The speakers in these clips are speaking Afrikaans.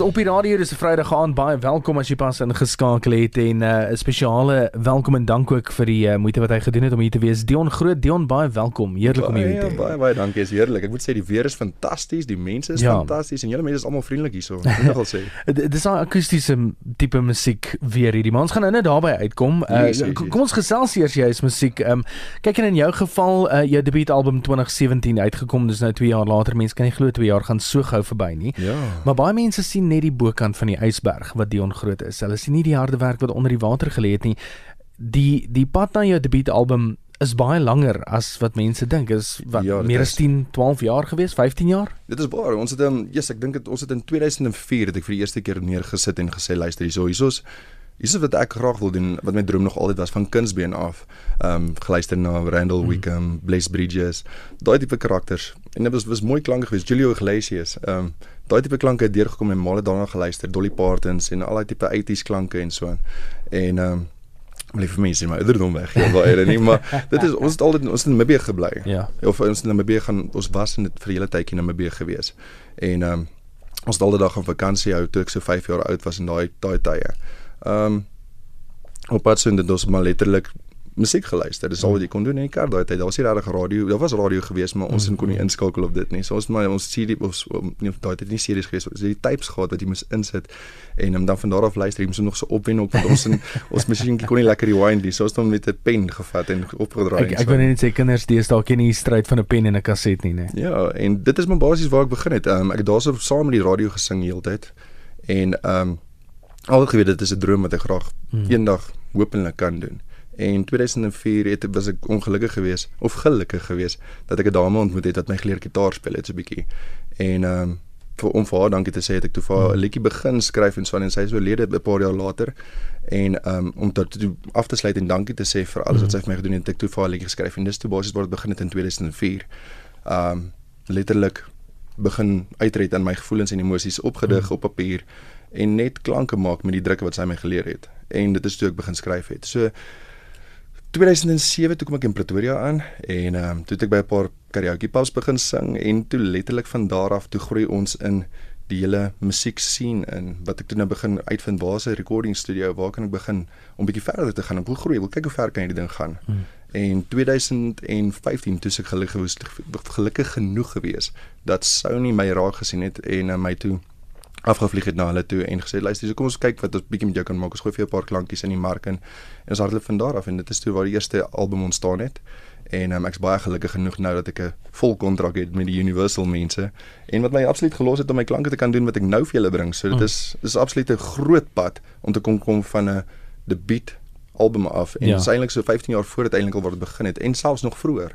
So op die radio dis 'n Vrydag aand baie welkom as jy pas ingeskakel het en uh, 'n uh, spesiale welkom en dank ook vir die uh, moeite wat hy gedoen het om hier te wees. Dion Groot, Dion baie welkom. Heerlik om jou hier te hê. Baie baie dankie, is heerlik. Ek moet sê die weer is fantasties, die mense is ja. fantasties en julle mense is almal vriendelik hierso. Ek wil sê. Dis 'n akoestiese tipe musiek weer hierdie. Mans gaan nou daarby uitkom. Uh, yes, yes, kom ons gesels eers jy is musiek. Um, kyk en in jou geval uh, jou debuutalbum 2017 uitgekom, dis nou 2 jaar later. Mense kan nie glo 2 jaar gaan so gou verby nie. Ja. Maar baie mense sien net die bokant van die ysberg wat Dion Groot is. Hulle sien nie die harde werk wat onder die water gelê het nie. Die die pad na jou debuutalbum is baie langer as wat mense dink. Is wat ja, meer as 10, 12 jaar gewees, 15 jaar? Dit is baie. Ons het um, yes, ek dink dit ons het in 2004 het ek vir die eerste keer neergesit en gesê luister hierso, hierso's Dis wat ek graag wil doen wat my droom nog altyd was van kunsbeen af. Ehm um, geluister na Randall hmm. Wickham, mm. Blaze Bridges, daai tipe karakters. En dit was was mooi klanke geweest. Julio Iglesias. Ehm um, daai tipe klanke het deurgekom en male daarna geluister, Dolly Parton en al daai tipe 80s klanke en so aan. En ehm um, lief vir mense, maar ouderdom weg. Ja, baie nie, maar dit is ons het altyd ons in Namibia gebly. Ja. Of ons in Namibia gaan ons was in dit vir hele tydjie in Namibia gewees. En ehm um, ons het al die dag op vakansie hou toe ek so 5 jaar oud was in daai daai tye. Ehm um, op pad so in dit ons maar letterlik musiek geluister. Dis al wat jy kon doen in die kar daai tyd. Daar was nie regtig radio. Daar was radio geweest, maar ons mm. kon nie inskakel op dit nie. So ons maar ons CD ons nie daai tyd nie series geweest. Ons het die tapes gehad wat jy moes insit en dan van daar af luister. Jy moes nog so opwen op want ons in ons masjien kon nie lekker rewind nie. So ons het hom met 'n pen gevat en opgedraai. Ek, ek wil net sê kinders deesdae ken nie stryd van 'n pen en 'n kaset nie, nee. Ja, en dit is maar basies waar ek begin het. Um, ek het daarso saam met die radio gesing heeltyd. En ehm um, al geweet dit is 'n droom wat ek graag hmm. eendag hopelik kan doen. En 2004 het was ek ongelukkig geweest of gelukkig geweest dat ek 'n dame ontmoet het wat my geleer gitaar speel het so 'n bietjie. En ehm um, vir om vir haar dankie te sê het ek toe vir haar 'n liedjie begin skryf en so en sy is oorlede 'n paar jaar later. En ehm um, om dit toe af te sluit en dankie te sê vir alles wat sy vir my gedoen het, ek toe vir haar 'n liedjie geskryf en dis toe basies waar dit begin het in 2004. Ehm um, letterlik begin uitred aan my gevoelens en emosies opgedig mm. op papier en net klanke maak met die drukke wat sy my geleer het en dit is toe ek begin skryf het. So 2007 toe kom ek in Pretoria aan en ehm um, toe het ek by 'n paar karaoke pubs begin sing en toe letterlik van daar af toe groei ons in die hele musiek scene in wat ek toe nou begin uitvind waar is 'n recording studio waar kan ek begin om bietjie verder te gaan om hoe groei wil kyk hoe ver kan hierdie ding gaan hmm. en 2015 toe ek gelukkig gelukkig genoeg gewees dat Sony my raak gesien het en uh, my toe afgevlieg het na hulle toe en gesê luister so kom ons kyk wat ons bietjie met jou kan maak. Ons gooi vir jou 'n paar klankies in die mark en, en ons hardloop van daar af. En dit is toe waar die eerste album ontstaan het. En um, ek's baie gelukkig genoeg nou dat ek 'n vol kontrak het met die Universal mense. En wat my absoluut gelos het om my klanke te kan doen wat ek nou vir julle bring. So dit mm. is dis absoluut 'n groot pad om te kom kom van 'n debuut album af. En ja. eintlik so 15 jaar voor dit eintlik al word begin het en selfs nog vroeër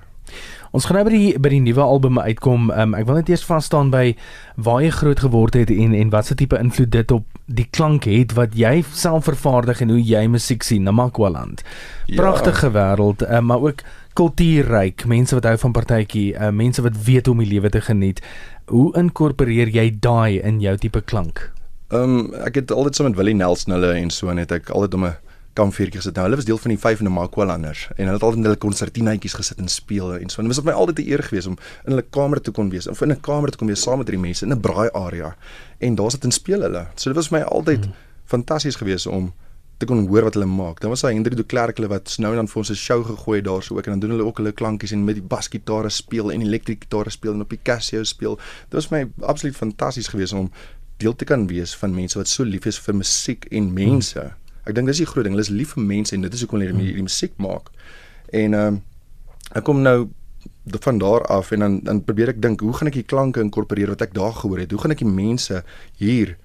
Ons gaan nou by die by die nuwe album uitkom. Um, ek wil net eers van staan by waar jy groot geword het en en wat se tipe invloed dit op die klank het wat jy self vervaardig en hoe jy musiek sien na Makwaland. Ja. Pragtige ja. wêreld, uh, maar ook kultuurryk. Mense wat hou van partytjie, uh, mense wat weet hoe om die lewe te geniet. Hoe inkorporeer jy daai in jou tipe klank? Ehm um, ek het altyd so met Willie Nelson hulle en so net ek altyd om 'n kampvuurtjie gesit. Nou hulle was deel van die vyfde Makwalanders en hulle het altyd in hulle konsertinetjies gesit en speel en so. En dit was vir my altyd 'n eer geweest om in hulle kamer te kon wees of in 'n kamer te kom wees saam met drie mense in 'n braai area. En daar sit en speel hulle. So dit was vir my altyd hmm. fantasties geweest om te kon hoor wat hulle maak. Dan was hy Hendrik de Klerk hulle wat nou dan vir ons 'n show gegooi het daarso ook en dan doen hulle ook hulle klankies en met die basgitare speel en elektriese gitare speel en op die Casio speel. Dit was my absoluut fantasties geweest om deel te kan wees van mense wat so lief is vir musiek en mense. Hmm Ek dink dis die groot ding. Hulle is lief vir mense en dit is hoekom hulle die, die musiek maak. En ehm um, ek kom nou van daar af en dan dan probeer ek dink, hoe gaan ek die klanke inkorporeer wat ek daar gehoor het? Hoe gaan ek die mense hier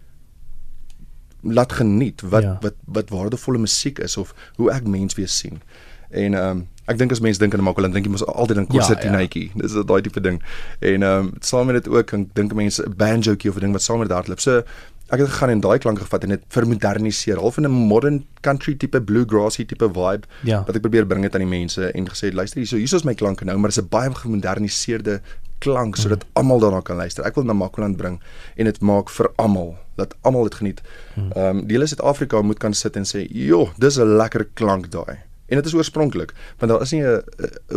laat geniet wat ja. wat wat waardevolle musiek is of hoe ek mens weer sien? En ehm um, ek dink as mense dink aan Makwaland, dink jy mos altyd aan konsertinetjie. Ja, ja. Dis daai tipe ding. En ehm um, saam met dit ook, dink mense 'n banjoetjie of 'n ding wat saam met dit hardloop. So ek het gegaan en daai klanke gevat en dit vermoderniseer, half in 'n modern country tipe bluegrassy tipe vibe ja. wat ek probeer bring dit aan die mense en gesê luister hierso, hier is my klanke nou, maar dit is 'n baie gemoderniseerde klank sodat mm. almal daarna kan luister. Ek wil na Makwaland bring en dit maak vir almal dat almal dit geniet. Hmm. Ehm um, die hele Suid-Afrika moet kan sit en sê, "Jo, dis 'n lekker klank daai." En dit is oorspronklik, want daar is nie 'n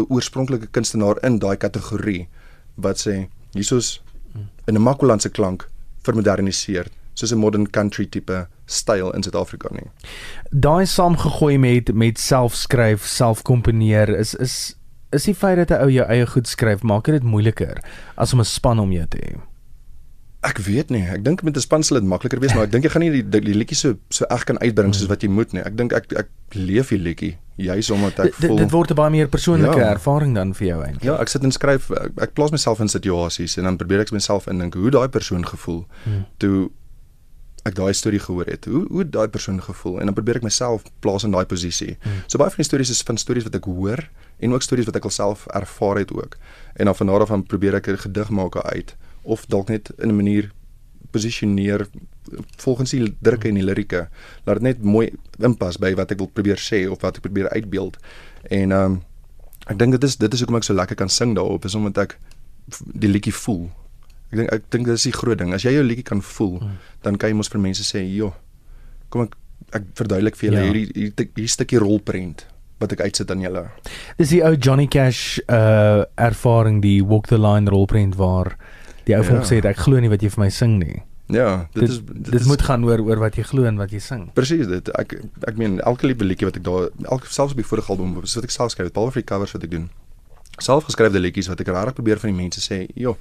oorspronklike kunstenaar in daai kategorie wat sê, "Hiersoos hmm. in 'n Makwaland se klank vermoderniseer soos 'n modern country tipe styl in Suid-Afrika nie. Daai saamgegooi met met selfskryf, selfkomponeer is is is die feit dat 'n ou jou eie goed skryf maak dit moeiliker as om 'n span om jou te hê. Ek weet nie. Ek dink met 'n span sal dit makliker wees, maar ek dink jy gaan nie die die, die liedjie so so reg kan uitbring soos wat jy moet nie. Ek dink ek ek leef die liedjie juis omdat ek voel dit word 'n baie meer persoonlike Ja. ervaring dan vir jou eintlik. Ja, ek sit en skryf ek, ek plaas myself in situasies en dan probeer ek myself indink hoe daai persoon gevoel Hmm. toe ek daai storie gehoor het. Hoe hoe daai persoon gevoel en dan probeer ek myself plaas in daai posisie. Hmm. So baie van die stories is van stories wat ek hoor en ook stories wat ek alself ervaar het ook. En dan van daar af dan probeer ek 'n gedig maak uit of dalk net in 'n manier posisioneer volgens die drukke en die lirieke. Laat dit net mooi inpas by wat ek wil probeer sê of wat ek probeer uitbeeld. En ehm um, ek dink dit is dit is hoekom ek so lekker kan sing daarop is omdat ek die liedjie voel. Ek dink ek dink dit is die groot ding. As jy jou liedjie kan voel, Hmm. dan kan jy mos vir mense sê, "Jo, kom ek ek verduidelik vir julle Ja. hierdie hierdie hier stukkie rolprent wat ek uitsit aan julle." Dis die ou Johnny Cash uh ervaring die Walk the Line rolprent waar die ou Ja. gesê het ek glo nie wat jy vir my sing nie. Ja, dit, Dit is dit, dit is, moet gaan oor oor wat jy glo en wat jy sing. Presies dit. Ek ek meen elke liedjie wat ek daar elke selfs op die vorige album wat ek self skryf, behalwe vir die covers wat ek doen. Selfgeskrewe liedjies wat ek regtig probeer van die mense sê, "Jo,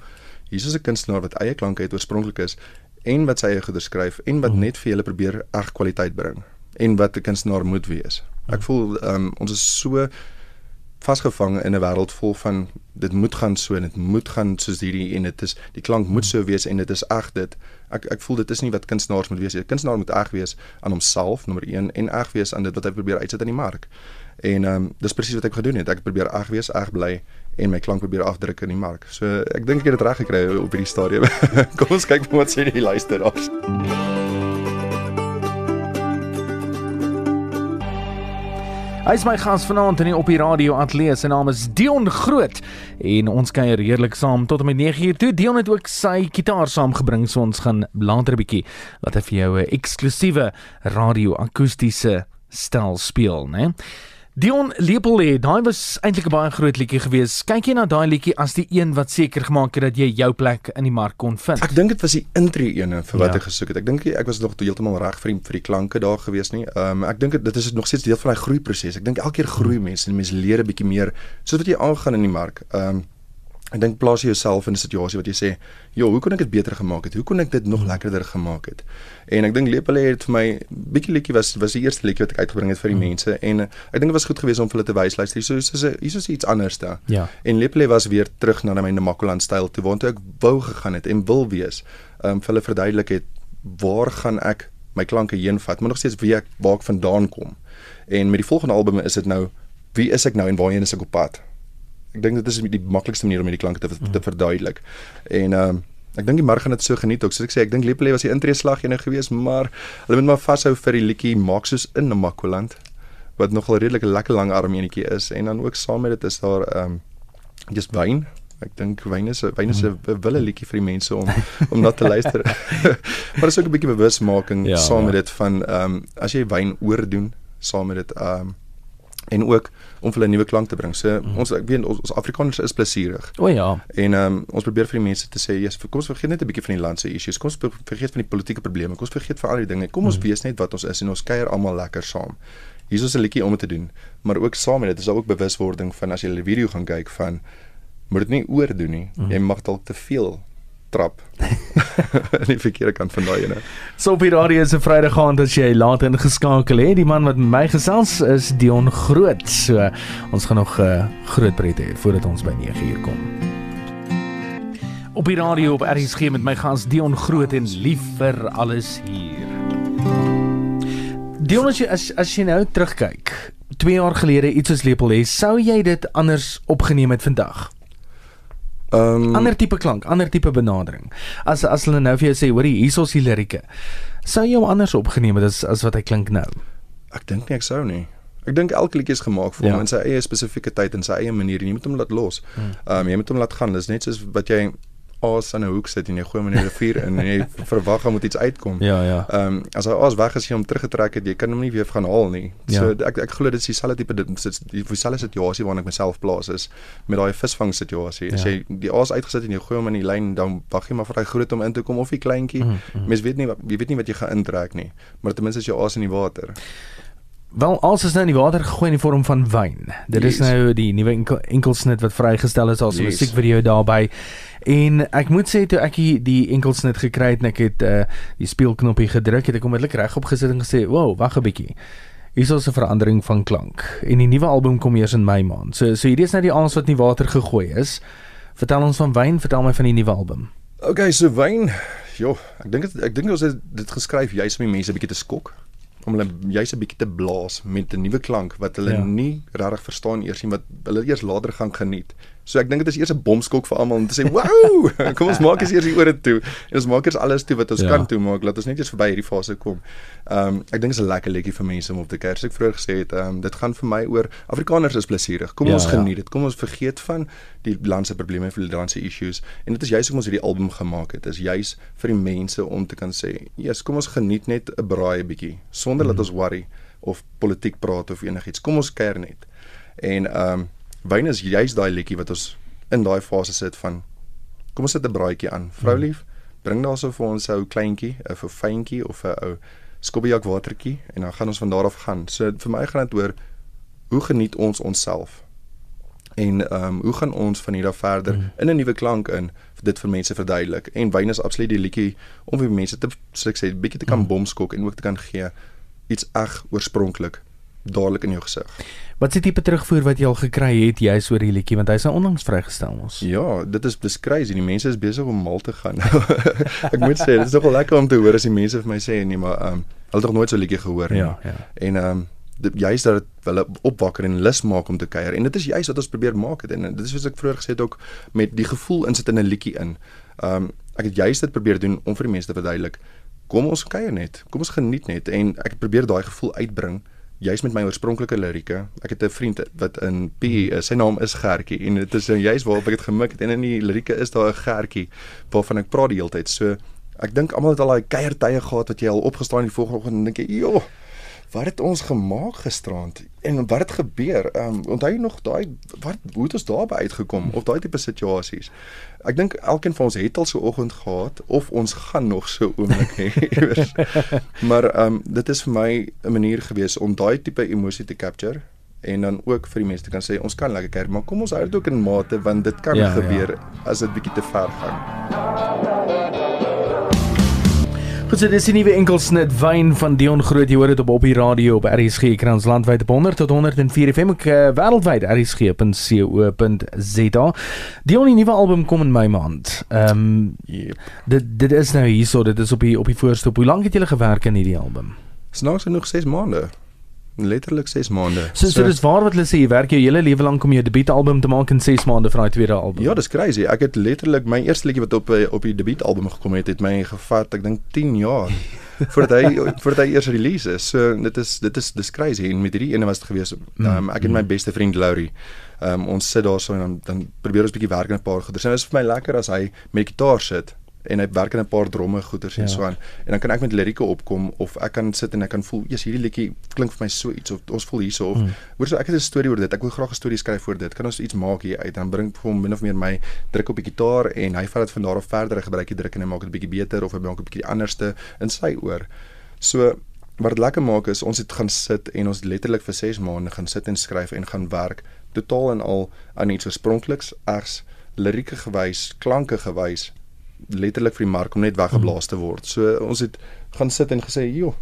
hier is 'n kunstenaar wat eie klanke het, oorspronklik is en wat sy eie goeie skryf en wat Mhm. net vir julle probeer reg kwaliteit bring en wat 'n kunstenaar moet wees." Ek voel ehm um, ons is so vasgevang in 'n wêreld vol van dit moet gaan so en dit moet gaan soos hierdie en dit is die klank moet so wees en dit is eg dit. Ek ek voel dit is nie wat kunstenaars moet wees nie. 'n Kunstenaar moet eg wees aan homself nommer 1 en eg wees aan dit wat hy probeer uitsit in die mark. En ehm um, dis presies wat ek gedoen het. Ek probeer eg wees, eg bly en my klank probeer afdruk in die mark. So ek dink ek het dit reg gekry op hierdie stadium. Kom ons kyk wat sê die luisteraars. Hy is my gas vanaand in die op die radio ateljee. Sy naam is Dion Groot en ons kuier heerlik saam tot met 9uur toe. Dion het ook sy kitaar saamgebring, so ons gaan later 'n bietjie laat hy vir jou 'n eksklusiewe radio akoestiese stel speel, né? Dion Lepel, daai was eintlik 'n baie groot liedjie geweest. Kyk jy na daai liedjie as die een wat seker gemaak het dat jy jou plek in die mark kon vind? Ek dink dit was die intree ene vir wat Ja. ek gesoek het. Ek dink ek was nog heeltemal reg vir die, vir die klanke daar gewees nie. Ehm um, ek dink dit- is nog steeds deel van daai groeiproses. Ek dink elke keer groei mense en mense leer 'n bietjie meer soos wat jy aangaan in die mark. Ehm um, ek dink plaas jouself in 'n situasie wat jy sê, "Jo, hoe kon ek dit beter gemaak het? Hoe kon ek dit nog lekkerder gemaak het?" En ek dink Lepele het vir my bietjie liedjie was was die eerste liedjie wat ek uitgebring het vir die mense en uh, ek dink dit was goed geweest om vir hulle te wys luister. Hier is hier is iets anders daar. Ja. En Lepele was weer terug na my Namakoland styl toe waartoe ek wou gegaan het en wil wees. Ehm um, vir hulle verduidelik het waar gaan ek my klanke heen vat, maar nog steeds wie ek waar ek vandaan kom. En met die volgende album is dit nou wie is ek nou en waarheen is ek op pad? Ek dink dit is die maklikste manier om hierdie klanke te, te verduidelik. En ehm um, ek dink die mark gaan dit so geniet ook. Soos ek sê, ek dink Lepele was die intree slag ene geweest, maar hulle moet maar vashou vir die liedjie Maak soos in Namakoland wat nogal redelik 'n lekker lang arm enetjie is en dan ook saam met dit is daar ehm um, just wyn. Ek dink wyn is 'n wyn is 'n wille liedjie vir die mense om om na te luister. maar is ook 'n bietjie bewusmaking Ja, ja, saam ja. met dit van ehm um, as jy wyn oordoen saam met dit ehm um, en ook om vir hulle 'n nuwe klank te bring. So mm. ons ek weet ons, ons Afrikaners is plesierig. O ja. En ehm um, ons probeer vir die mense te sê, "Jesus, kom ons vergeet net 'n bietjie van die land se issues. Kom ons ver- vergeet van die politieke probleme. Kom ons vergeet van al die dinge. Kom ons Mhm. wees net wat ons is en ons kuier almal lekker saam." Hier is 'n liedjie om te doen, maar ook saam met dit is daar ook bewuswording van as jy die video gaan kyk van moet dit nie oordoen nie. Mhm. Jy mag dalk te veel trap aan die verkeerde kant van daai ene. So op die radio is 'n Vrydag aand as jy laat ingeskakel het. Die man wat met my gesels is Dion Groot. So ons gaan nog 'n uh, groot pret hê voordat ons by 9uur kom. Op die radio op RSG met my gas Dion Groot en lief vir alles hier. Dion as jy as, as jy nou terugkyk, 2 jaar gelede iets soos lepel hê, sou jy dit anders opgeneem het vandag? Um, Ander tipe klank, ander tipe benadering. As as hulle nou vir jou sê, hoorie, hier is die lirieke. Sou jy hom anders opgeneem het as as wat hy klink nou? ek dink nie ek sou nie. Ek dink elke liedjie is gemaak vir Ja. hom in sy eie spesifieke tyd en sy eie manier en jy moet hom laat los. Hmm. Ehm um, jy moet hom laat gaan. Dis net soos wat jy aas in 'n hoek sit en jy gooi hom in die rivier in en jy verwag hom moet iets uitkom. Ja, ja. Ehm um, as hy aas weg is, jy hom teruggetrek het, jy kan hom nie weer gaan haal nie. Ja. So ek ek glo dit is dieselfde tipe dit is die dieselfde situasie waarin ek myself plaas is met daai visvang situasie. As Ja. jy die aas uitgesit en jy gooi hom in die lyn, dan wag jy maar vir hy groot om in te kom of die kleintjie. Mhm, mhm. Mens weet nie wat jy weet nie wat jy gaan intrek nie, maar ten minste is jou aas in die water. Wel, alles is nou in die water gegooi in die vorm van wyn. Dit is Yes. nou die nuwe enkel, enkelsnit wat vrygestel is as 'n Yes. musiekvideo daarbey. En ek moet sê toe ek die, enkelsnit gekry het en ek het uh die speelknoppie gedruk, het ek onmiddellik regop gesit en gesê, "Wow, wag 'n bietjie." Hier is 'n verandering van klank. En die nuwe album kom eers in Mei maand. So so hierdie is nou die aans wat in die water gegooi is. Vertel ons van wyn, vertel my van die nuwe album. Okay, so wyn, joh, ek dink ek dink ons het dit geskryf juis om die mense 'n bietjie te skok om hulle juis 'n bietjie te blaas met 'n nuwe klank wat hulle ja. nie regtig verstaan eers nie wat hulle eers later gaan geniet. So ek dink dit is eers 'n bomskok vir almal om te sê, "Wow, kom ons maak eers die ore toe en ons maak eers alles toe wat ons Ja. ja. kan toe maak, laat ons net eers verby hierdie fase kom." Ehm um, ek dink dit is 'n lekker liedjie vir mense om op te kuier. Soos ek vroeër gesê het, ehm um, dit gaan vir my oor Afrikaners is plesierig. Kom Ja, ons ja. geniet dit. Kom ons vergeet van die land se probleme vir die land se issues en dit is juis hoekom ons hierdie album gemaak het. Is juis vir die mense om te kan sê, "Jesus, kom ons geniet net 'n braai bietjie sonder dat ons worry of politiek praat of enigiets. Kom ons kuier net." En ehm um, wyn is juis daai liedjie wat ons in daai fase sit van kom ons sit 'n braaitjie aan. Vroulief, bring daarso vir ons 'n ou kleintjie, 'n ou fyntjie of 'n ou skobbeljak watertjie en dan gaan ons van daar af gaan. So vir my gaan dit oor hoe geniet ons onsself? En ehm um, hoe gaan ons van hier af verder Mm. in 'n nuwe klank in dit vir mense verduidelik? En wyn is absoluut die liedjie om vir mense te sê, bietjie te kan Mm. bomskok en ook te kan gee iets eg oorspronklik dadelik in jou gesig. Wat is die tipe terugvoer wat jy al gekry het juis oor hierdie liedjie want hy's nou onlangs vrygestel ons. Ja, dit is dis crazy. Die mense is besig om mal te gaan. ek moet sê, dit is nogal lekker om te hoor as die mense vir my sê nee, maar ehm um, hulle het nog nooit so 'n liedjie gehoor nie. Ja, ja. En ehm um, dit juist dat dit hulle opwakker en lus maak om te kuier. En dit is juist wat ons probeer maak het. en dit is soos ek vroeër gesê het ook met die gevoel insit in 'n liedjie in. Ehm um, ek het juist dit probeer doen om vir die mense te verduidelik. Kom ons kuier net. Kom ons geniet net en ek probeer daai gevoel uitbring juist met my oorspronklike lirieke. Ek het 'n vriend wat in PE is. Sy naam is Gertjie en dit is nou juist waarop ek dit gemik het en in die lirieke is daar 'n Gertjie waarvan ek praat die hele tyd. So ek dink almal het al daai kuiertye gehad wat jy al opgestaan die volgende oggend en dink jy, "Joh, wat het ons gemaak gisterand en wat het gebeur? Ehm um, onthou jy nog daai wat hoe het ons daarby uitgekom of daai tipe situasies? Ek dink elkeen van ons het al so 'n oggend gehad of ons gaan nog so 'n oomblik hê iewers. maar ehm um, dit is vir my 'n manier gewees om daai tipe emosie te capture en dan ook vir die mense te kan sê ons kan lekker kuier, maar kom ons hou dit ook in mate want dit kan Ja, ja, ja. gebeur ja. as dit bietjie te ver gaan. Goed, so dis die nuwe enkelsnit wyn van Dion Groot. Jy hoor dit op op die radio op RSG Krans landwyd op 100 tot 104 FM ook uh, wêreldwyd rsg.co.za. Dion die nuwe album kom in Mei maand. Ehm um, Yep. dit dit is nou hierso, dit is op die op die voorstoep. Hoe lank het julle gewerk aan hierdie album? Snaaks genoeg 6 maande. Letterlik 6 maande. So so dis waar wat hulle sê jy werk jou hele lewe lank om jou debuutalbum te maak in 6 maande vir daai tweede album. Ja, dis crazy. Ek het letterlik my eerste liedjie wat op eh, op die debuutalbum gekom het, het my gevat, ek dink 10 jaar voordat hy voordat hy eers release is. So dit is dit is dis crazy en met hierdie ene was dit gewees. Um, ek en my beste vriend Laurie. Um, ons sit daar so en dan dan probeer ons bietjie werk aan 'n paar. En dit is vir my lekker as hy met gitaar sit en hy werk aan 'n paar dromme goeders en Ja. so aan. En dan kan ek met lirieke opkom of ek kan sit en ek kan voel, "Jesus, hierdie liedjie klink vir my so iets of ons voel hierso of Mm. hoor so ek het 'n storie oor dit. Ek wil graag 'n storie skryf oor dit. Kan ons iets maak hier uit? Dan bring ek vir hom min of meer my druk op die gitaar en hy vat dit van daar af verder. Hy gebruik die druk en hy maak dit bietjie beter of hy maak dit bietjie anderste in sy oor. So wat dit lekker maak is ons het gaan sit en ons letterlik vir 6 maande gaan sit en skryf en gaan werk totaal en al aan iets oorspronkliks egs lirieke gewys, klanke gewys letterlik vir die mark om net weggeblaas te word. So ons het gaan sit en gesê, "Jo,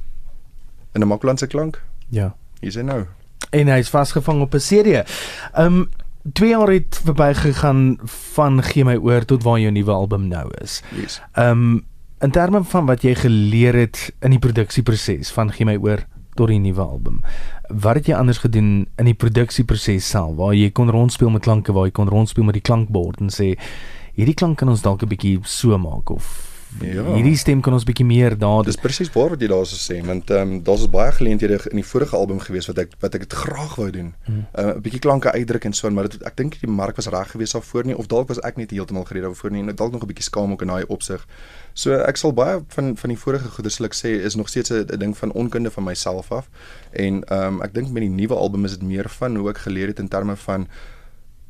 in 'n Makwalandse klank, Ja. hier's hy nou." En hy's vasgevang op 'n CD. Um, 2 jaar het verbygegaan van gee my oor tot waar jou nuwe album nou is. Yes. Um, in terme van wat jy geleer het in die produksieproses van gee my oor tot die nuwe album. Wat het jy anders gedoen in die produksieproses self waar jy kon rondspeel met klanke, waar jy kon rondspeel met die klankbord en sê hierdie klank kan ons dalk 'n bietjie so maak of ja. hierdie stem kan ons bietjie meer daar Dis presies waar wat jy daar so sê want ehm um, daar's baie geleenthede in die vorige album gewees wat ek wat ek dit graag wou doen. 'n hmm. uh, bietjie klanke uitdruk en so maar dit, ek dink die mark was reg gewees daarvoor nie of dalk was ek net heeltemal gereed daarvoor nie en dalk nog 'n bietjie skaam ook in daai opsig. So ek sal baie van van die vorige goeie sal ek sê is nog steeds 'n ding van onkunde van myself af. En ehm um, ek dink met die nuwe album is dit meer van hoe ek geleer het in terme van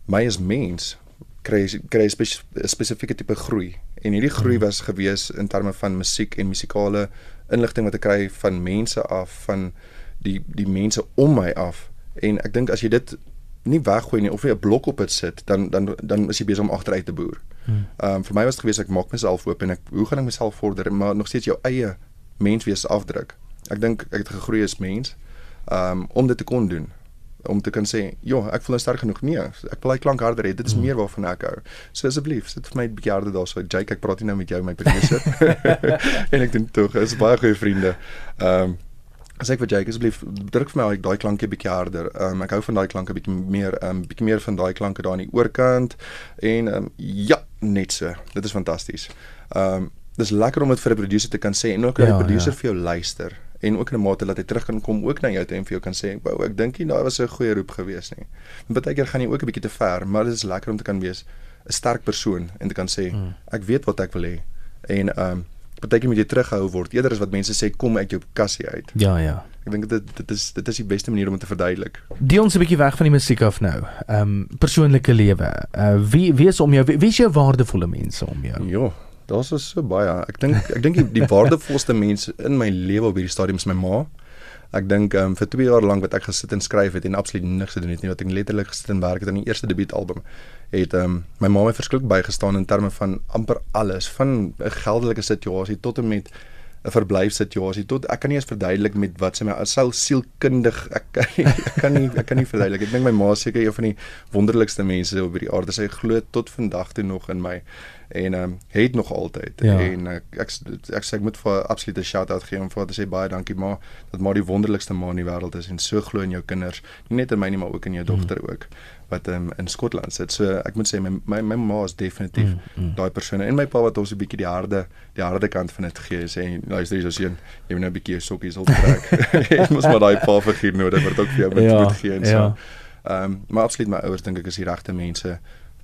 my as mens kry kry 'n spes, spesifieke tipe groei. En hierdie groei mhm. was gewees in terme van musiek en musikale inligting wat ek kry van mense af van die die mense om my af. En ek dink as jy dit nie weggooi nie of jy 'n blok op dit sit, dan dan dan is jy besig om agteruit te boer. Hmm. Ehm um, vir my was dit gewees ek maak myself oop en ek hoe gaan ek myself vorder maar nog steeds jou eie menswees afdruk. Ek dink ek het gegroei as mens um om dit te kon doen om te kan sê, "Ja, ek voel nou sterk genoeg." Nee, ek wil hy klank harder hê. Dit is mm. meer waarvan ek hou. So asseblief, sit vir my 'n bietjie harder daar so. Jake, ek praat nie nou met jou my producer. en ek dink tog, is baie goeie vriende. Um as ek vir Jake asseblief druk vir my daai klanke bietjie harder. Um ek hou van daai klanke bietjie meer um bietjie meer van daai klanke daar aan die oorkant en um ja, net so. Dit is fantasties. Um dis lekker om dit vir 'n producer te kan sê en ook 'n ja, producer ja. vir jou luister en ook in 'n mate dat hy terug kan kom ook na jou toe en vir jou kan sê, "Wou, ek dink nie daai was 'n goeie roep gewees nie." Want baie keer gaan jy ook 'n bietjie te ver, maar dit is lekker om te kan wees 'n sterk persoon en te kan sê, mm. "Ek weet wat ek wil hê." En ehm um, baie keer moet jy terughou word eerder as wat mense sê kom uit jou kassie uit. Ja, ja. Ek dink dit dit is dit is die beste manier om dit te verduidelik. Die ons 'n bietjie weg van die musiek af nou. Ehm um, persoonlike lewe. Uh wie wie is om jou wie, wie is jou waardevolle mense om jou? Ja. Daar's so baie. Ek dink ek dink die, die waardevolste mense in my lewe op hierdie stadium is my ma. Ek dink um, vir 2 jaar lank wat ek gesit en skryf het en absoluut niks gedoen het nie, wat ek letterlik gesit en werk het aan die eerste debuutalbum, het um, my ma my verskriklik bygestaan in terme van amper alles, van 'n geldelike situasie tot en met 'n verblyfsituasie tot ek kan nie eens verduidelik met wat sy my sou sielkundig ek kan nie, ek kan nie ek kan nie verduidelik. Ek dink my ma seker een van die wonderlikste mense op hierdie aarde. Sy glo tot vandag toe nog in my en ehm um, het nog altyd ja. en ek ek ek sê ek moet vir absolute shout-out gee om vir te sê baie dankie ma dat maar die wonderlikste ma in die wêreld is en so glo in jou kinders nie net in my nie maar ook in jou mm. dogter mm. ook wat um, in Skotland sit. So ek moet sê my my, my ma is definitief mm, mm. daai persoon en my pa wat ons 'n bietjie die harde die harde kant van dit gee sê luister hier so seun jy moet nou 'n bietjie jou sokkies op trek. jy moet maar daai pa figuur nodig wat ook vir jou moet, ja, moet gee en so. Ja. Ehm um, maar absoluut my ouers dink ek is die regte mense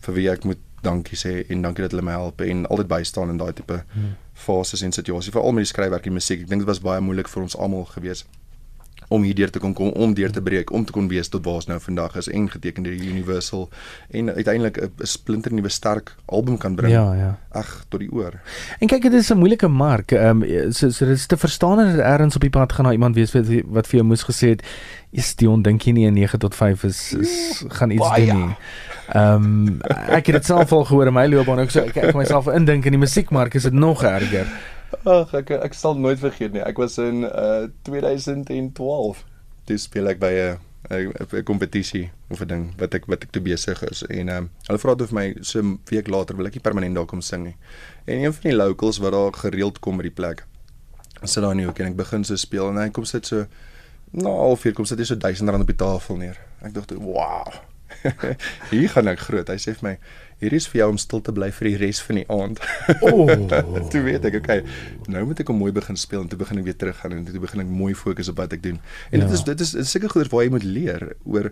vir wie ek moet dankie sê en dankie dat hulle my help en altyd bystaan in daai tipe hmm. fases en situasies veral met die skryfwerk en musiek. Ek dink dit was baie moeilik vir ons almal gewees om hierdeur te kon kom om deur te breek om te kon wees tot waar ons nou vandag is en geteken deur Universal en uiteindelik 'n splinter nuwe sterk album kan bring. Ja, ja. Ag tot die oor. En kyk dit is 'n moeilike mark. Ehm um, so, so dit is te verstaan dat ergens op die pad gaan na iemand wees wat wat vir jou moes gesê het is die ondink jy nie 'n 9 tot 5 is, is gaan iets doen nie. Ehm um, ek het dit self al gehoor in my loopbaan ook so ek, ek myself indink in die musiekmark is dit nog erger. Ag ek ek sal nooit vergeet nie. Ek was in uh 2012. Dis speel ek by 'n 'n kompetisie of 'n ding wat ek wat ek te besig is en ehm um, hulle vra toe vir my so 'n week later wil ek nie permanent daar kom sing nie. En een van die locals wat daar gereeld kom by die plek. Sit daar nie ook en ek begin so speel en hy kom sit so nou, halfuur kom sit hy so 1000 rand op die tafel neer. Ek dink toe, "Wow." Hier gaan ek groot. Hy sê vir my, hier is vir jou om stil te bly vir die res van die aand. Oh. toe weet ek, okay, nou moet ek mooi begin speel en toe begin ek weer teruggaan en toe begin ek mooi fokus op wat ek doen. En ja. dit is dit is seker goeie waar jy moet leer oor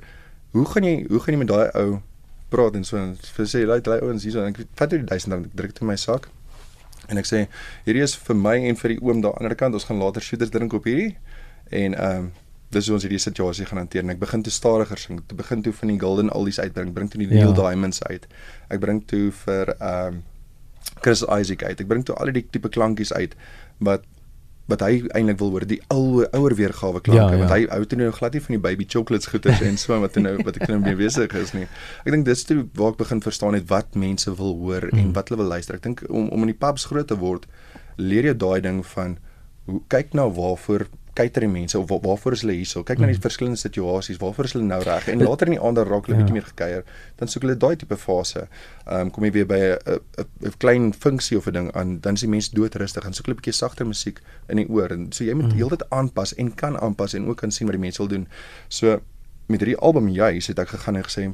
hoe gaan jy hoe gaan jy met daai ou praat en so en sê lei lei ouens hierso en ek vat jy die 1000 rand ek druk dit in my sak. En ek sê hierdie is vir my en vir die oom daar aan die ander kant. Ons gaan later shooters drink op hierdie. En ehm um, dis hoe ons hierdie situasie gaan hanteer. En ek begin te stadiger sing. Ek begin toe van die Golden Oldies uitbring, bring toe die ja. Neil Diamonds uit. Ek bring toe vir ehm um, Chris Isaac uit. Ek bring toe al die tipe klankies uit wat wat hy eintlik wil hoor, die ou ouer weergawe klanke ja, ja. want hy hou toe nou glad nie van die baby chocolates goeters en so wat nou wat ek nou mee besig is nie. Ek dink dis toe waar ek begin verstaan het wat mense wil hoor mm. en wat hulle wil luister. Ek dink om om in die pubs groot te word, leer jy daai ding van hoe kyk nou waarvoor kyk die mense of waarvoor is hulle hierso? Kyk na die mm. verskillende situasies, waarvoor is hulle nou reg? En later in die aand raak hulle ja. bietjie meer gekuier, dan soek hulle daai tipe fase. Ehm um, kom jy weer by 'n 'n klein funksie of 'n ding aan, dan is die mens doodrustig en soek hulle bietjie sagter musiek in die oor. En so jy moet mm. heeltyd aanpas en kan aanpas en ook kan sien wat die mense wil doen. So met hierdie album juis het ek gegaan en gesê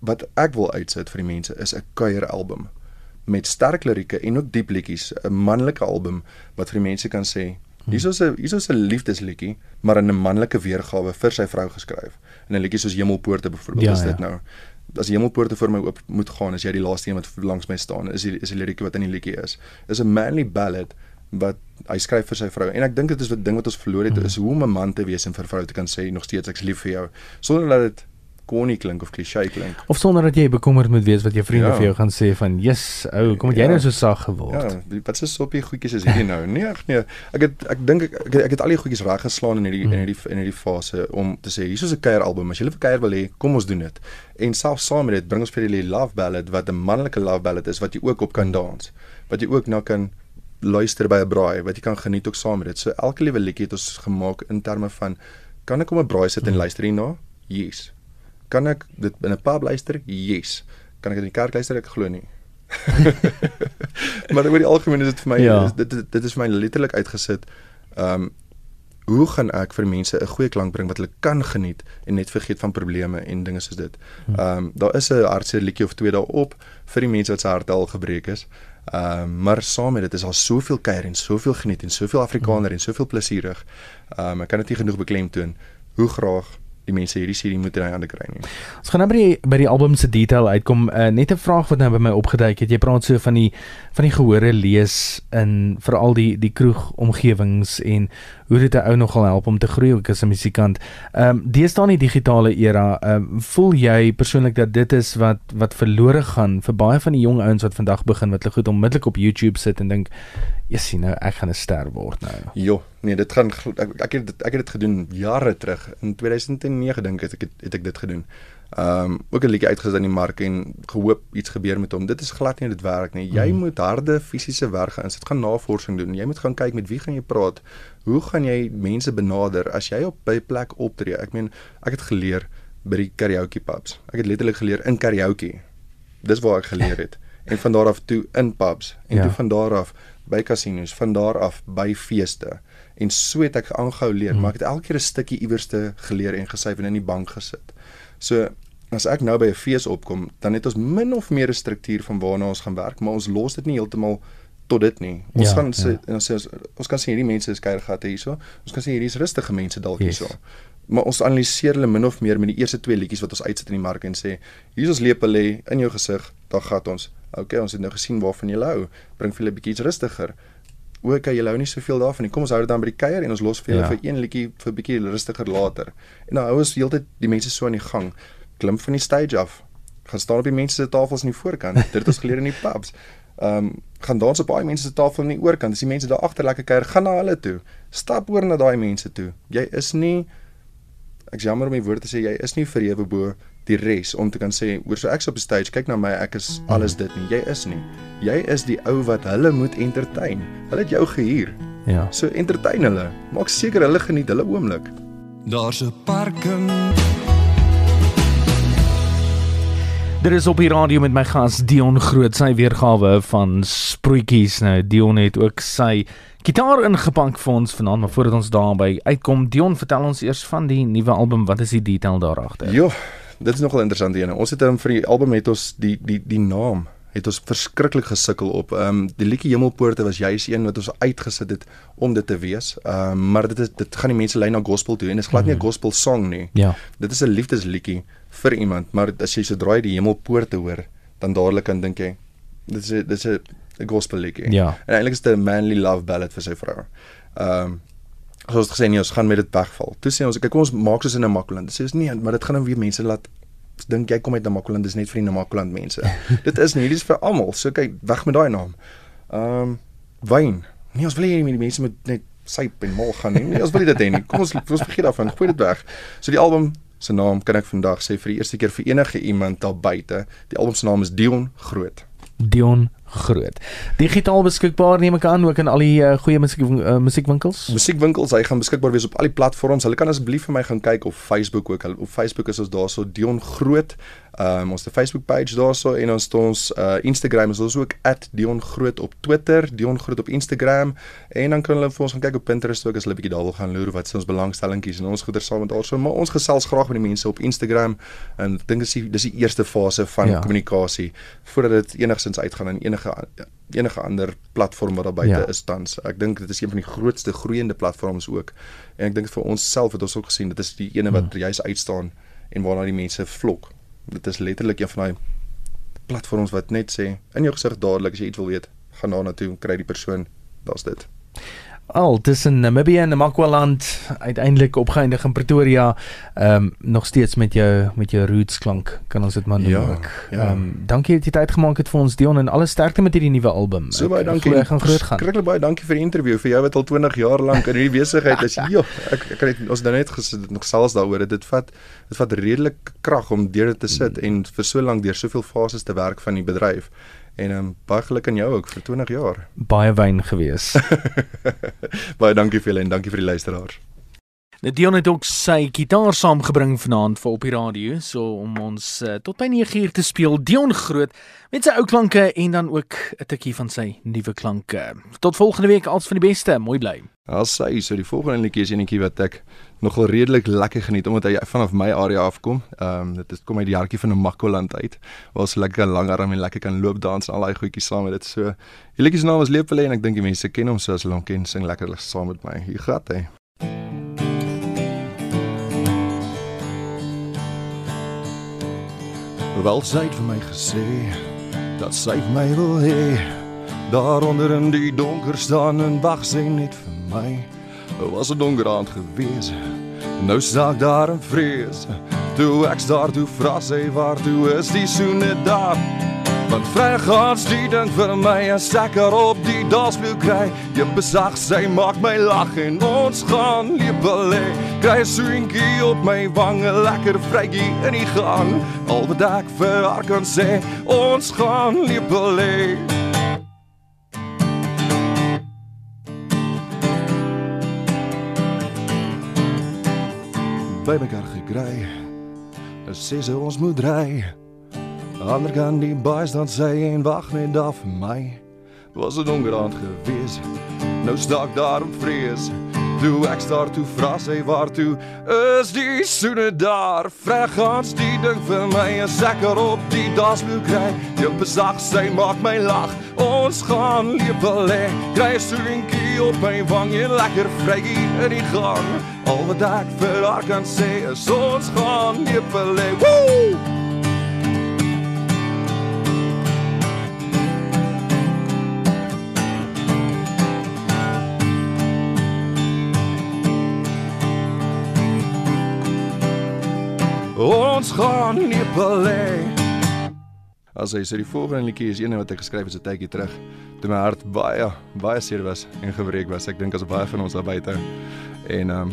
wat ek wil uitsit vir die mense is 'n kuier album met sterk lirieke en ook diep liedjies, 'n manlike album wat vir die mense kan sê Hierso's 'n hierso's 'n liefdesliedjie, maar in 'n manlike weergawe vir sy vrou geskryf. En 'n liedjie soos Hemelpoorte byvoorbeeld ja, is dit ja. nou. As die Hemelpoorte vir my oop moet gaan, is jy die laaste een wat langs my staan. Is die, is die lirieke wat in die liedjie is. Is 'n manly ballad wat hy skryf vir sy vrou. En ek dink dit is wat ding wat ons verloor het, mm. is hoe om 'n man te wees en vir 'n vrou te kan sê nog steeds ek's lief vir jou sonder dat dit corny klink of cliché klink. Of sonder dat jy bekommerd moet wees wat jou vriende ja. vir jou gaan sê van, "Jesus, ou, kom het jy ja. nou so sag geword?" Ja, wat se soppie goedjies is hierdie nou? Nee, ag nee. Ek het ek dink ek, ek, ek het al die goedjies reg geslaan in hierdie hmm. in hierdie in hierdie fase om te sê, "Hier's 'n kuier album. As jy 'n kuier wil hê, kom ons doen dit." En selfs saam met dit bring ons vir die love ballad wat 'n manlike love ballad is wat jy ook op kan dans. Wat jy ook nou kan luister by 'n braai wat jy kan geniet ook saam met dit. So elke liewe liedjie het ons gemaak in terme van kan ek om 'n braai sit en hmm. luister hierna? Yes. Kan ek dit in 'n pub luister? Yes. Kan ek dit in die kerk luister? Ek glo nie. maar oor die algemeen is dit vir my ja. is, dit dit is vir my letterlik uitgesit. Ehm um, hoe gaan ek vir mense 'n goeie klank bring wat hulle kan geniet en net vergeet van probleme en dinge soos dit. Hm. Ehm um, daar is 'n hartseer liedjie of twee daarop vir die mense wat se harte al gebreek is. Ehm um, maar saam met dit is al soveel kuier en soveel geniet en soveel Afrikaner en soveel plesierig. Ehm um, ek kan dit nie genoeg beklemtoon hoe graag die mense hierdie CD moet in hy hande kry nie. Ons gaan nou by die by die album se detail uitkom. Uh, net 'n vraag wat nou by my opgeduik het. Jy praat so van die van die gehore lees in veral die die kroeg omgewings en hoe dit 'n ou nogal help om te groei ook as 'n musikant. Ehm um, deesdae die digitale era, ehm um, voel jy persoonlik dat dit is wat wat verlore gaan vir baie van die jong ouens wat vandag begin wat hulle goed onmiddellik op YouTube sit en dink, "Ja, sien nou, ek gaan 'n ster word nou." Jo, nee, dit gaan ek ek het dit ek het dit gedoen jare terug in 2009 dink ek het, het ek dit gedoen ehm um, ook 'n liedjie uitgesit in die mark en gehoop iets gebeur met hom. Dit is glad nie dit werk nie. Jy mm. moet harde fisiese werk gaan insit, gaan navorsing doen. Jy moet gaan kyk met wie gaan jy praat? Hoe gaan jy mense benader as jy op 'n plek optree? Ek meen, ek het geleer by die karaoke pubs. Ek het letterlik geleer in karaoke. Dis waar ek geleer het. en van daar af toe in pubs en ja. toe van daar af by casinos, van daar af by feeste. En so het ek aangehou leer, mm. maar ek het elke keer 'n stukkie iewerste geleer en gesyf en in die bank gesit. So as ek nou by 'n fees opkom, dan het ons min of meer 'n struktuur van waarna ons gaan werk, maar ons los dit nie heeltemal tot dit nie. Ons ja, gaan sê ja. ons sê ons kan sien hierdie mense is kuiergatte hierso. Ons kan sê hierdie is rustige mense dalk hierso. Yes. Maar ons analiseer hulle min of meer met die eerste twee liedjies wat ons uitsit in die mark en sê hier is ons lepel lê in jou gesig, dan gat ons. Okay, ons het nou gesien waarvan jy hou. Bring vir hulle 'n bietjie iets rustiger. Ook jy hou nie soveel daarvan nie. Kom ons hou dit dan by die kuier en ons los vir julle ja. vir een liedjie vir 'n bietjie rustiger later. En dan hou ons heeltyd die mense so aan die gang. Klim van die stage af. Gaan staan op die mense se tafels aan die voorkant. Dit het ons geleer in die pubs. Ehm um, gaan dans op baie mense se tafel aan die oorkant. As die mense daar agter lekker kuier, gaan na hulle toe. Stap oor na daai mense toe. Jy is nie ek jammer om die woord te sê jy is nie verhewe bo die res om te kan sê oor so ek's op die stage kyk na my ek is alles dit nie. Jy is nie. Jy is die ou wat hulle moet entertain. Hulle het jou gehuur. Ja. So entertain hulle. Maak seker hulle geniet hulle oomblik. Daar's 'n parking Dit is op die radio met my gas Dion Groot sy weergawe van Sproetjies. Nou Dion het ook sy gitaar ingepank vir ons vanaand maar voordat ons daarby uitkom Dion vertel ons eers van die nuwe album. Wat is die detail daar agter Jo dit is nogal interessant ene. Ons het hom vir die album het ons die die die naam het ons verskriklik gesukkel op. Ehm um, die liedjie Hemelpoorte was juis een wat ons uitgesit het om dit te wees. Ehm um, maar dit is dit gaan die mense lei na gospel toe en dit is glad nie 'n mhm. gospel song nie. Ja. Dit is 'n liefdesliedjie vir iemand, maar as jy sodra jy die Hemelpoorte hoor, dan dadelik kan dink jy dit is dit is 'n gospel liedjie. Ja. En eintlik is dit 'n manly love ballad vir sy vrou. Ehm um, soos ons gesê nee, ons gaan met dit wegval. Toe sê ons kyk kom ons maak soos in 'n Makwaland. Sê ons nee, maar dit gaan nou weer mense laat dink jy kom uit Namakwaland, dis net vir die Namakwaland mense. dit is nie, dit is vir almal. So kyk, weg met daai naam. Ehm um, wyn. Nee, ons wil hê die mense moet net syp en mal gaan nie. Nee, ons wil dit hê nie. Kom ons ons vergeet daarvan. Gooi dit weg. So die album se naam kan ek vandag sê vir die eerste keer vir enige iemand daar buite. Die album se naam is Dion Groot. Dion groot. Digitaal beskikbaar neem ek aan ook in al die uh, goeie musiek uh, musiekwinkels. Musiekwinkels, hy gaan beskikbaar wees op al die platforms. Hulle kan asseblief vir my gaan kyk op Facebook ook. Op Facebook is ons daarso Dion Groot. Ehm um, ons het 'n Facebook page daarso en ons het ons uh, Instagram is ons ook @diongroot op Twitter, Dion Groot op Instagram en dan kan hulle vir ons gaan kyk op Pinterest ook as hulle bietjie daar wil gaan loer wat se ons belangstellingkies en ons goeder saam met daarso. Maar ons gesels graag met die mense op Instagram en ek dink dis die dis die eerste fase van ja. kommunikasie voordat dit enigsins uitgaan in enige enige ander platform wat daar buite Ja. is tans. Ek dink dit is een van die grootste groeiende platforms ook. En ek dink vir ons self het ons ook gesien dit is die ene wat juis uitstaan en waarna die mense vlok. Dit is letterlik een van daai platforms wat net sê in jou gesig dadelik as jy iets wil weet, gaan daar na toe, kry die persoon, daar's dit. Al tussen Namibië en Namakwaland uiteindelik opgeëindig in Pretoria. Ehm um, nog steeds met jou met jou roots klank kan ons dit maar noem Ja, ja. Ehm um, dankie dat jy tyd gemaak het vir ons Dion en alle sterkte met hierdie nuwe album. So baie dankie. Ek gaan groot gaan. Skrikkelik baie dankie vir die onderhoud vir jou wat al 20 jaar lank in hierdie besigheid is. Ja, ek ek kan net ons nou net gesit nog selfs daaroor. Dit vat dit vat redelik krag om deur dit te sit en vir so lank deur soveel fases te werk van die bedryf. En ehm um, baie geluk aan jou ook vir 20 jaar. Baie wyn gewees. baie dankie vir julle en dankie vir die luisteraars. Nou Dion het ook sy gitaar saamgebring vanaand vir op die radio, so om ons uh, tot by 9uur te speel. Dion Groot met sy ou klanke en dan ook 'n tikkie van sy nuwe klanke. Tot volgende week, als van die beste. Mooi bly. As sy so die volgende liedjie is enetjie wat ek nogal redelik lekker geniet omdat hy vanaf my area afkom. Ehm um, dit is kom uit die hartjie van 'n Makkoland uit. Waar ons lekker langarm en lekker kan loop dans en al daai goedjies saam met dit. So die liedjie se naam is Lepele en ek dink die mense ken hom so as hulle hom ken, sing lekker saam met my. Hier gaan hy. Wel sy het vir my gesê dat sy vir my wil hê. Daaronder in die donker staan en wag sy net vir my. Het was 'n donker aand gewees. Nou staan ek daar in vrees. Toe ek daar toe vra sy waar toe is die soene daar. Want vry gaan die ding vir my en seker op die dansvloer kry. Jy besag sy maak my lag en ons gaan lepel hê. Kry 'n swingie op my wange lekker vrygie in die gang. Al wat ek vir haar kan sê, ons gaan lepel hê. by mekaar gekry. Sê sy ons moet ry. Ander kan die boys dan sê en wag net vir my. Was 'n donker aand gewees. Nou staan ek daar in vrees. Toe ek staar toe vra sy waar toe is die soene daar. Vreg ons die ding vir my en seker op die dansvloer kry. Jou besag sy maak my lag. Ons gaan lepel hê. Kry 'n soentjie op my wang en lekker vrygie in die gang. Al wat ek vir haar kan sê is ons gaan lepel hê. Woe! Ons gaan lepel hê. As hy sê die volgende liedjie is een wat ek geskryf het so tydjie terug toe my hart baie baie seer was en gebreek was. Ek dink as baie van ons daar buite. En ehm um,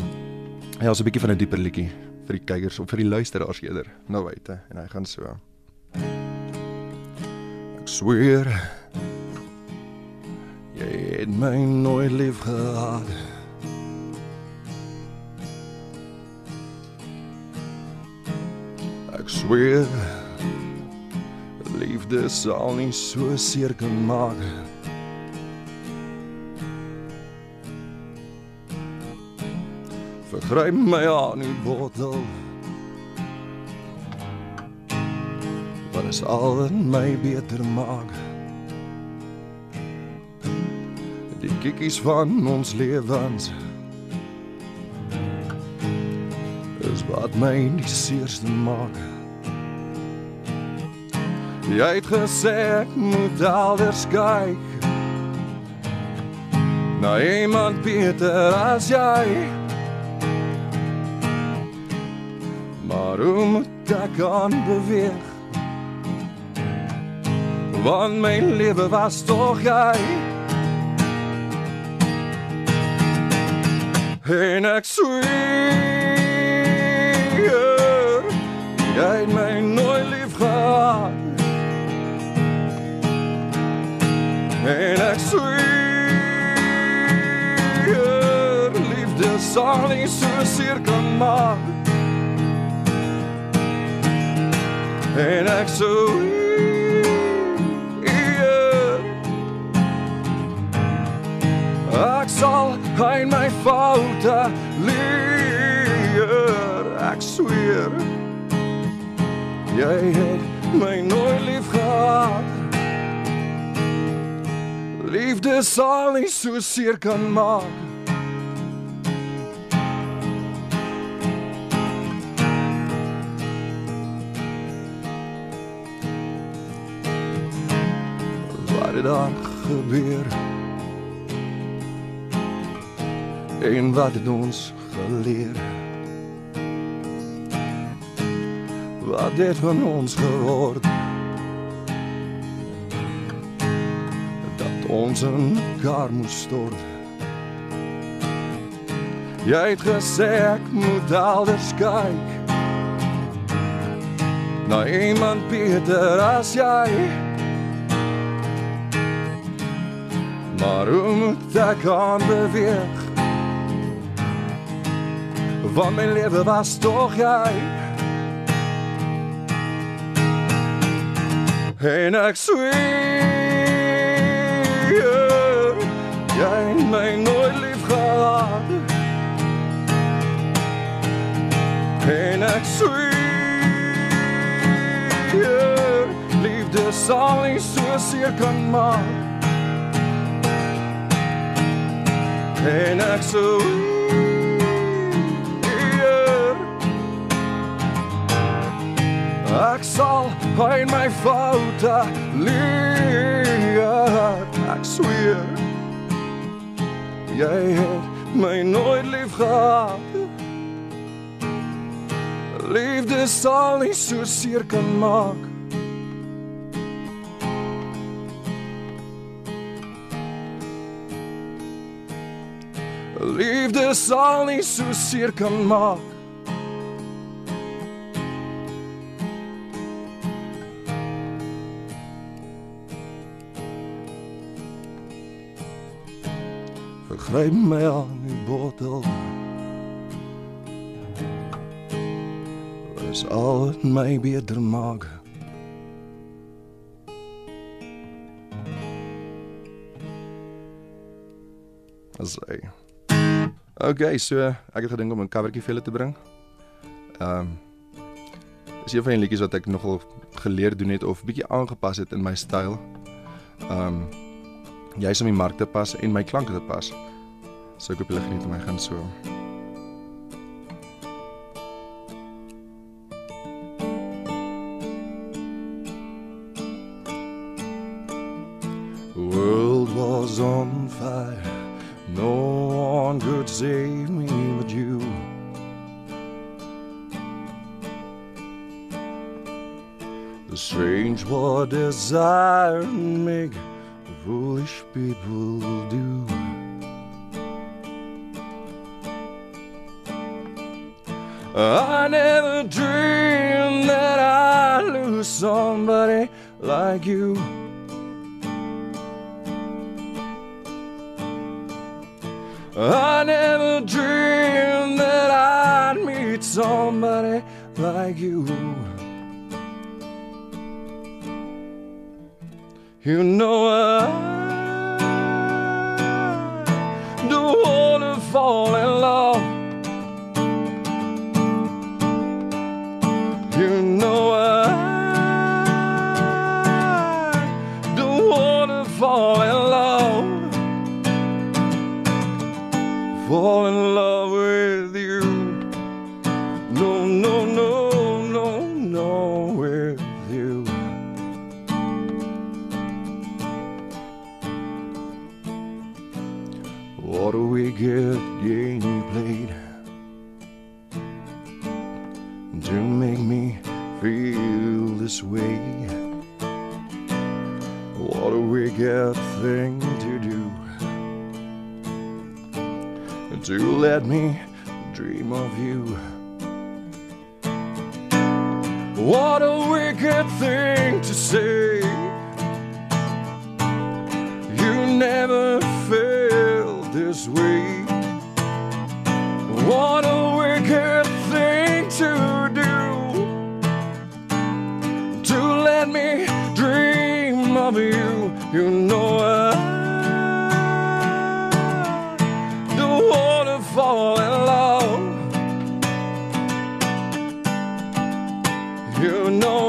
ja, so 'n bietjie van 'n dieper liedjie vir die kykers of vir die luisteraars eerder nou buite en hy gaan so. Ek sweer jy het my nooit lief gehad. Ek sweer liefde sal nie so seer kan maak. Vergryp my aan die bottel. Wat is al wat my beter maak? Die kikkies van ons lewens is wat my die seerste maak. Jy het gesê ek moet elders kyk Na iemand beter as jy Maar hoe moet ek aan beweeg? Want my lewe was toch jy En ek sweer Jy het my Sweer Liefde sal nie so seer kan maak. En ek sweer Ek sal hein my foute leer. Ek sweer Jy het my nooit lief gehad Liefde sal nie so seer kan maak. Wat het daar gebeur? En wat het ons geleer? Wat het van ons geword? Ons in mekaar moes stort. Jy het gesê ek moet alders kyk. Na iemand beter as jy. Maar hoe moet ek aan beweeg? Want my lewe was tog jy. En ek sweer Jy my nooit lief gehad En ek sweer Liefde sal nie so seer kan maak En ek sweer Ek sal hy my foute leer. Ek sweer. Jy het my nooit lief gehad. Liefde sal nie so seer kan maak. Liefde sal nie so seer kan maak. Gryp my aan die bottel Dis al wat my beter maak As hy Okay, so ek het gedink om 'n covertjie vir julle te bring. Ehm um, Dis een van die liedjies wat ek nogal geleer doen het of bietjie aangepas het in my styl. Ehm um, juis om die mark te pas en my klanke te pas. So ek hoop julle geniet my gaan so. The world was on fire. No one could save me but you. The strange what desire make foolish people do. I never dreamed that I'd lose somebody like you. I never dreamed that I'd meet somebody like you. You know I don't wanna fall in love. Fall in love with you. No, no, no, no, no, with you. What a wicked game you played to make me feel this way. What a wicked thing to to let me dream of you. What a wicked thing to say. You know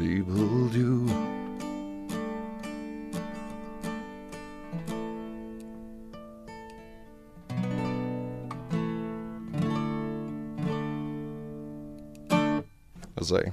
people do. As hy